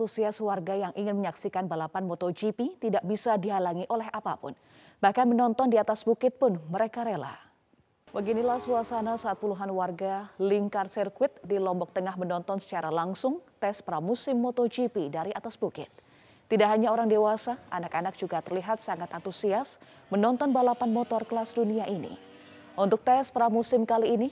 antusias warga yang ingin menyaksikan balapan MotoGP tidak bisa dihalangi oleh apa pun. Bahkan menonton di atas bukit pun mereka rela. Beginilah suasana saat puluhan warga lingkar sirkuit di Lombok Tengah menonton secara langsung tes pramusim MotoGP dari atas bukit. Tidak hanya orang dewasa, anak-anak juga terlihat sangat antusias menonton balapan motor kelas dunia ini. Untuk tes pramusim kali ini,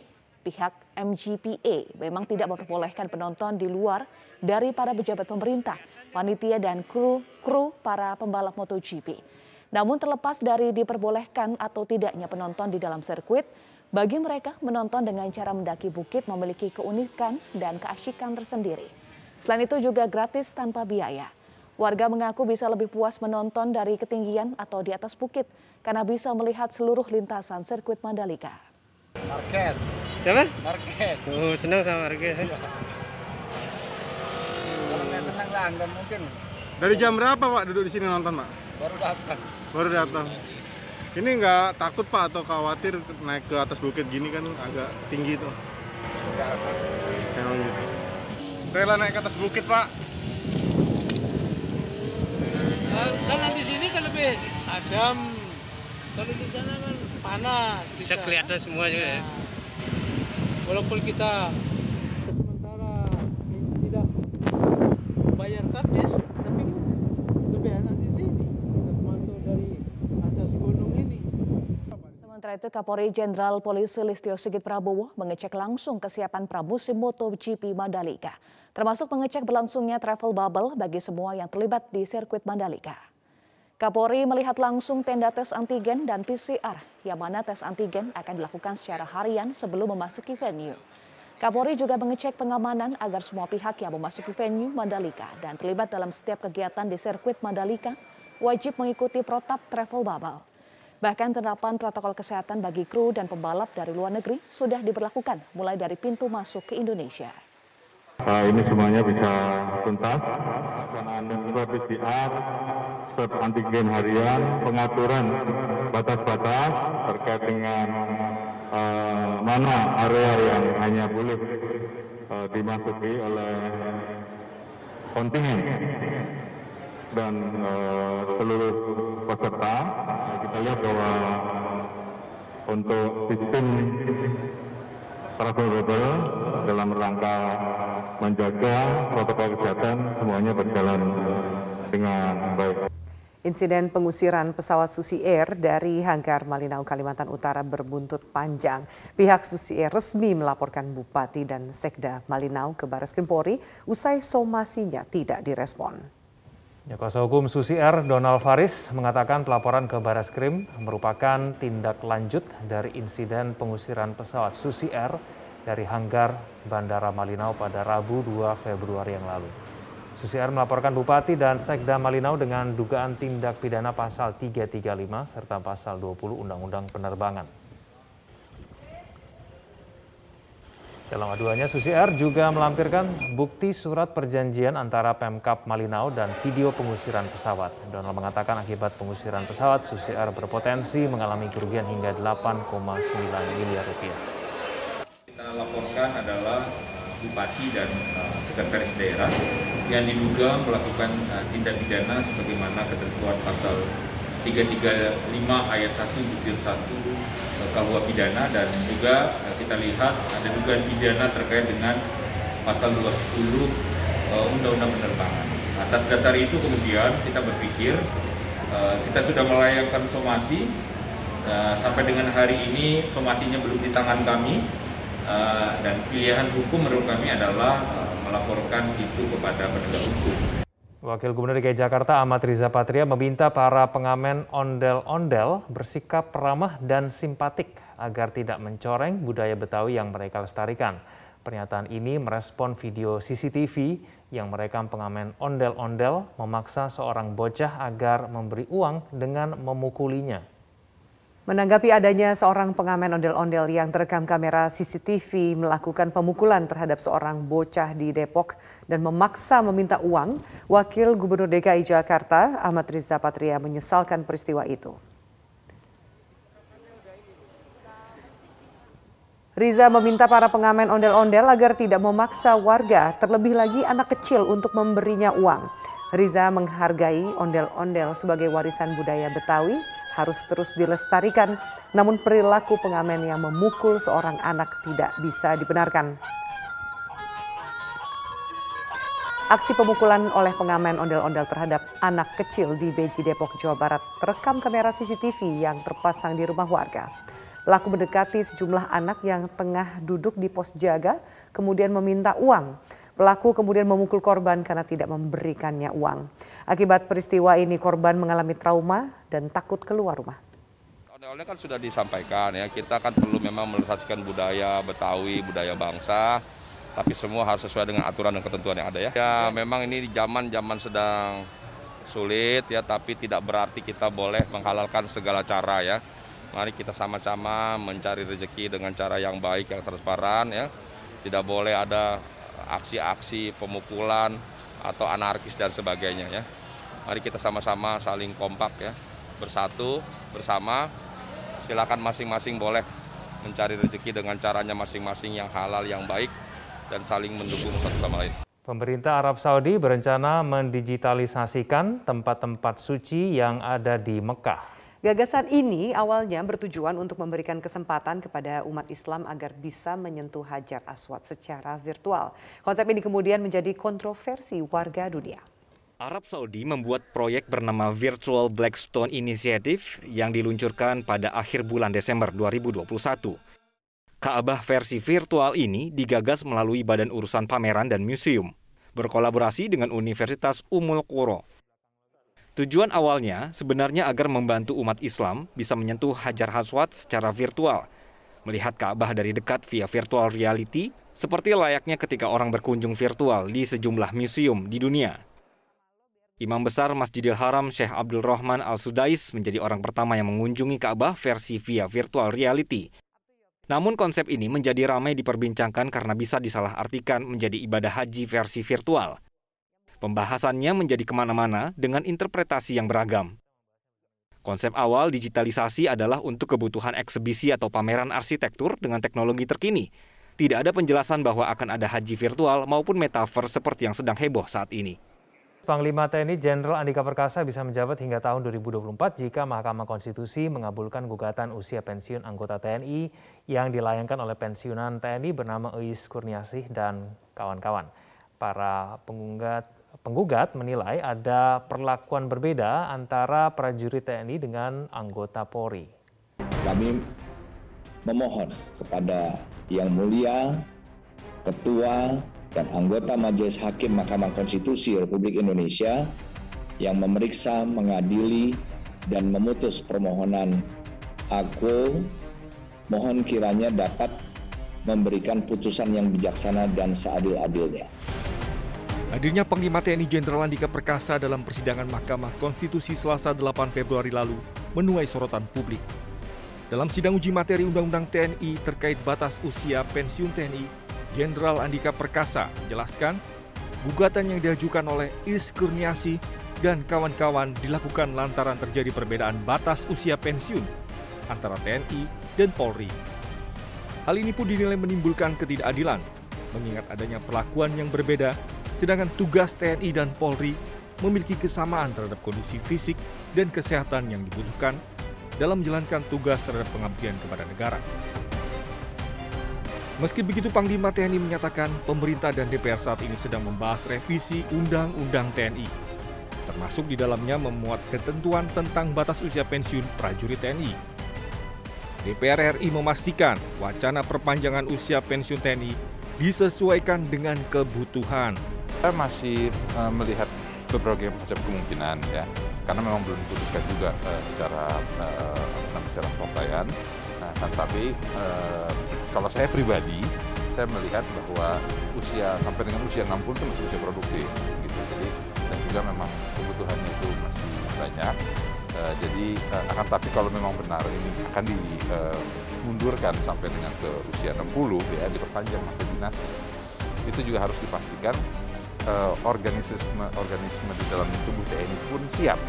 pihak MGPA memang tidak memperbolehkan penonton di luar dari para pejabat pemerintah, panitia dan kru kru para pembalap MotoGP. Namun terlepas dari diperbolehkan atau tidaknya penonton di dalam sirkuit, bagi mereka menonton dengan cara mendaki bukit memiliki keunikan dan keasyikan tersendiri. Selain itu juga gratis tanpa biaya. Warga mengaku bisa lebih puas menonton dari ketinggian atau di atas bukit karena bisa melihat seluruh lintasan sirkuit Mandalika. Marquez. Siapa? Marquez. Oh, senang sama Marquez. Kalau nggak senang lah, nggak mungkin. Dari jam berapa Pak duduk di sini nonton Pak? Baru datang. Baru datang. Ini nggak takut Pak atau khawatir naik ke atas bukit gini kan agak tinggi tuh. Emang gitu. Rela naik ke atas bukit Pak. Karena di sini kan lebih adem. Kalau di sana kan panas. Bisa kelihatan semua juga ya. Walaupun kita sementara ini tidak bayar karcis, tapi kan lebih enak di sini. Kita pemantau dari atas gunung ini. Sementara itu Kapolri Jenderal Polisi Listio Sigit Prabowo mengecek langsung kesiapan pramusim MotoGP Mandalika, termasuk mengecek berlangsungnya travel bubble bagi semua yang terlibat di sirkuit Mandalika. Kapolri melihat langsung tenda tes antigen dan PCR, yang mana tes antigen akan dilakukan secara harian sebelum memasuki venue. Kapolri juga mengecek pengamanan agar semua pihak yang memasuki venue Mandalika dan terlibat dalam setiap kegiatan di sirkuit Mandalika wajib mengikuti protap travel bubble. Bahkan penerapan protokol kesehatan bagi kru dan pembalap dari luar negeri sudah diberlakukan mulai dari pintu masuk ke Indonesia. Uh, ini semuanya bisa tuntas, pelaksanaan swab PCR, swab antigen harian, pengaturan batas-batas terkait dengan uh, mana area yang hanya boleh uh, dimasuki oleh kontingen dan uh, seluruh peserta. Nah, kita lihat bahwa untuk sistem travel bubble dalam rangka menjaga protokol kesehatan semuanya berjalan dengan baik. Insiden pengusiran pesawat Susi Air dari Hanggar Malinau, Kalimantan Utara berbuntut panjang. Pihak Susi Air resmi melaporkan Bupati dan Sekda Malinau ke Baris Krim Polri usai somasinya tidak direspon. Ya, kuasa hukum Susi Air, Donald Faris, mengatakan pelaporan ke Baris Krim merupakan tindak lanjut dari insiden pengusiran pesawat Susi Air dari hanggar Bandara Malinau pada Rabu 2 Februari yang lalu. Susi Air melaporkan Bupati dan Sekda Malinau dengan dugaan tindak pidana pasal 335 serta pasal 20 Undang-Undang Penerbangan. Dalam aduannya, Susi Air juga melampirkan bukti surat perjanjian antara Pemkap Malinau dan video pengusiran pesawat. Donald mengatakan akibat pengusiran pesawat, Susi Air berpotensi mengalami kerugian hingga 8,9 miliar rupiah. Laporkan adalah Bupati dan uh, Sekretaris Daerah yang diduga melakukan uh, tindak pidana sebagaimana ketentuan pasal 335 ayat 1 butir 1 uh, KUH pidana dan juga kita lihat ada dugaan pidana terkait dengan pasal 210 uh, Undang-Undang Penerbangan. Atas dasar itu kemudian kita berpikir kita sudah melayangkan somasi sampai dengan hari ini somasinya belum di tangan kami Uh, dan pilihan hukum menurut kami adalah uh, melaporkan itu kepada penegak hukum. Wakil Gubernur DKI Jakarta Ahmad Riza Patria meminta para pengamen ondel-ondel bersikap ramah dan simpatik agar tidak mencoreng budaya Betawi yang mereka lestarikan. Pernyataan ini merespon video CCTV yang merekam pengamen ondel-ondel memaksa seorang bocah agar memberi uang dengan memukulinya. Menanggapi adanya seorang pengamen ondel-ondel yang terekam kamera CCTV melakukan pemukulan terhadap seorang bocah di Depok dan memaksa meminta uang, Wakil Gubernur DKI Jakarta Ahmad Riza Patria menyesalkan peristiwa itu. Riza meminta para pengamen ondel-ondel agar tidak memaksa warga, terlebih lagi anak kecil untuk memberinya uang. Riza menghargai ondel-ondel sebagai warisan budaya Betawi harus terus dilestarikan, namun perilaku pengamen yang memukul seorang anak tidak bisa dibenarkan. Aksi pemukulan oleh pengamen ondel-ondel terhadap anak kecil di Beji Depok, Jawa Barat terekam kamera CCTV yang terpasang di rumah warga. Pelaku mendekati sejumlah anak yang tengah duduk di pos jaga, kemudian meminta uang. Pelaku kemudian memukul korban karena tidak memberikannya uang. Akibat peristiwa ini korban mengalami trauma dan takut keluar rumah. Ondel-ondel kan sudah disampaikan ya, kita kan perlu memang melestarikan budaya Betawi, budaya bangsa, tapi semua harus sesuai dengan aturan dan ketentuan yang ada ya. Ya memang ini zaman-zaman sedang sulit ya, tapi tidak berarti kita boleh menghalalkan segala cara ya. Mari kita sama-sama mencari rezeki dengan cara yang baik, yang transparan ya. Tidak boleh ada aksi-aksi pemukulan atau anarkis dan sebagainya ya. Mari kita sama-sama saling kompak ya, bersatu, bersama. Silakan masing-masing boleh mencari rezeki dengan caranya masing-masing yang halal, yang baik, dan saling mendukung satu sama lain. Pemerintah Arab Saudi berencana mendigitalisasikan tempat-tempat suci yang ada di Mekah. Gagasan ini awalnya bertujuan untuk memberikan kesempatan kepada umat Islam agar bisa menyentuh Hajar Aswad secara virtual. Konsep ini kemudian menjadi kontroversi warga dunia. Arab Saudi membuat proyek bernama Virtual Blackstone Initiative yang diluncurkan pada akhir bulan Desember 2021. Ka'bah versi virtual ini digagas melalui Badan Urusan Pameran dan Museum, berkolaborasi dengan Universitas Umul Quro. Tujuan awalnya sebenarnya agar membantu umat Islam bisa menyentuh Hajar Aswad secara virtual, melihat Ka'bah dari dekat via virtual reality, seperti layaknya ketika orang berkunjung virtual di sejumlah museum di dunia. Imam Besar Masjidil Haram Syekh Abdul Rahman Al-Sudais menjadi orang pertama yang mengunjungi Ka'bah versi via virtual reality. Namun konsep ini menjadi ramai diperbincangkan karena bisa disalahartikan menjadi ibadah haji versi virtual. Pembahasannya menjadi ke mana-mana dengan interpretasi yang beragam. Konsep awal digitalisasi adalah untuk kebutuhan eksebisi atau pameran arsitektur dengan teknologi terkini. Tidak ada penjelasan bahwa akan ada haji virtual maupun metaverse seperti yang sedang heboh saat ini. Panglima TNI Jenderal Andika Perkasa bisa menjabat hingga tahun 2024 jika Mahkamah Konstitusi mengabulkan gugatan usia pensiun anggota TNI yang dilayangkan oleh pensiunan TNI bernama Eis Kurniasih dan kawan-kawan. Para penggugat Penggugat menilai ada perlakuan berbeda antara prajurit TNI dengan anggota Polri. Kami memohon kepada Yang Mulia Ketua dan anggota Majelis Hakim Mahkamah Konstitusi Republik Indonesia yang memeriksa, mengadili, dan memutus permohonan aku mohon kiranya dapat memberikan putusan yang bijaksana dan seadil-adilnya. Hadirnya Panglima TNI Jenderal Andika Perkasa dalam persidangan Mahkamah Konstitusi Selasa 8 Februari lalu menuai sorotan publik. Dalam sidang uji materi Undang-Undang TNI terkait batas usia pensiun TNI, Jenderal Andika Perkasa menjelaskan gugatan yang diajukan oleh Is Kurniasi dan kawan-kawan dilakukan lantaran terjadi perbedaan batas usia pensiun antara TNI dan Polri. Hal ini pun dinilai menimbulkan ketidakadilan, mengingat adanya perlakuan yang berbeda sedangkan tugas TNI dan Polri memiliki kesamaan terhadap kondisi fisik dan kesehatan yang dibutuhkan dalam menjalankan tugas terhadap pengabdian kepada negara. Meski begitu, Panglima TNI menyatakan pemerintah dan DPR saat ini sedang membahas revisi Undang-Undang TNI, termasuk di dalamnya memuat ketentuan tentang batas usia pensiun prajurit TNI. DPR RI memastikan wacana perpanjangan usia pensiun TNI disesuaikan dengan kebutuhan kita masih uh, melihat berbagai macam kemungkinan ya, karena memang belum diputuskan juga uh, secara uh, secara pembaian. Nah, tapi uh, kalau saya pribadi, saya melihat bahwa usia sampai dengan usia 60 itu masih usia produktif, gitu. Jadi dan juga memang kebutuhannya itu masih banyak. Uh, jadi uh, akan tapi kalau memang benar ini akan dimundurkan sampai dengan ke usia 60 ya diperpanjang masa dinas itu juga harus dipastikan uh, organisme organisme di dalam tubuh TNI pun siap.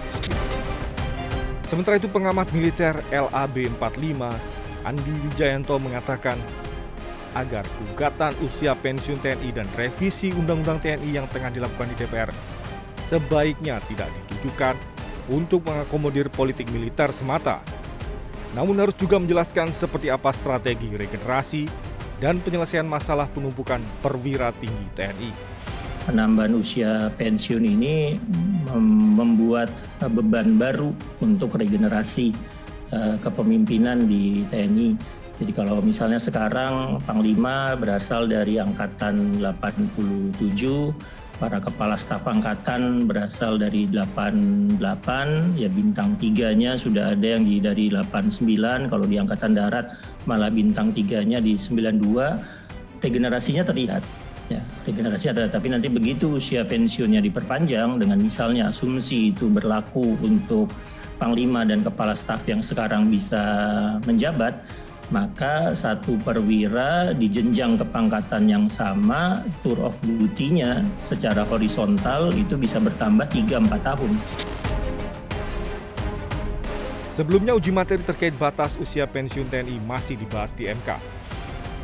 Sementara itu pengamat militer LAB 45 Andi Wijayanto mengatakan agar gugatan usia pensiun TNI dan revisi Undang-Undang TNI yang tengah dilakukan di DPR sebaiknya tidak ditujukan untuk mengakomodir politik militer semata. Namun harus juga menjelaskan seperti apa strategi regenerasi dan penyelesaian masalah penumpukan perwira tinggi TNI. Penambahan usia pensiun ini membuat beban baru untuk regenerasi uh, kepemimpinan di TNI. Jadi kalau misalnya sekarang Panglima berasal dari angkatan 87, para kepala staf angkatan berasal dari 88, ya bintang tiganya sudah ada yang di dari 89, kalau di angkatan darat malah bintang tiganya di 92, regenerasinya terlihat. Ya, regenerasinya terlihat, tapi nanti begitu usia pensiunnya diperpanjang dengan misalnya asumsi itu berlaku untuk panglima dan kepala staf yang sekarang bisa menjabat, maka satu perwira di jenjang kepangkatan yang sama, tour of duty-nya secara horizontal itu bisa bertambah 3-4 tahun. Sebelumnya uji materi terkait batas usia pensiun TNI masih dibahas di MK.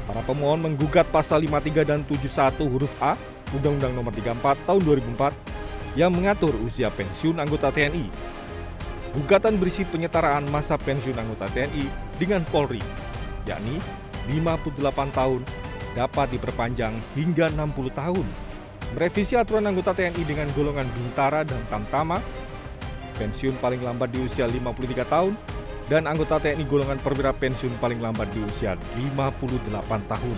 Para pemohon menggugat pasal 53 dan 71 huruf A Undang-Undang Nomor 34 Tahun 2004 yang mengatur usia pensiun anggota TNI. Gugatan berisi penyetaraan masa pensiun anggota TNI dengan Polri yakni 58 tahun dapat diperpanjang hingga 60 tahun. Merevisi aturan anggota TNI dengan golongan bintara dan tamtama, pensiun paling lambat di usia 53 tahun, dan anggota TNI golongan perwira pensiun paling lambat di usia 58 tahun.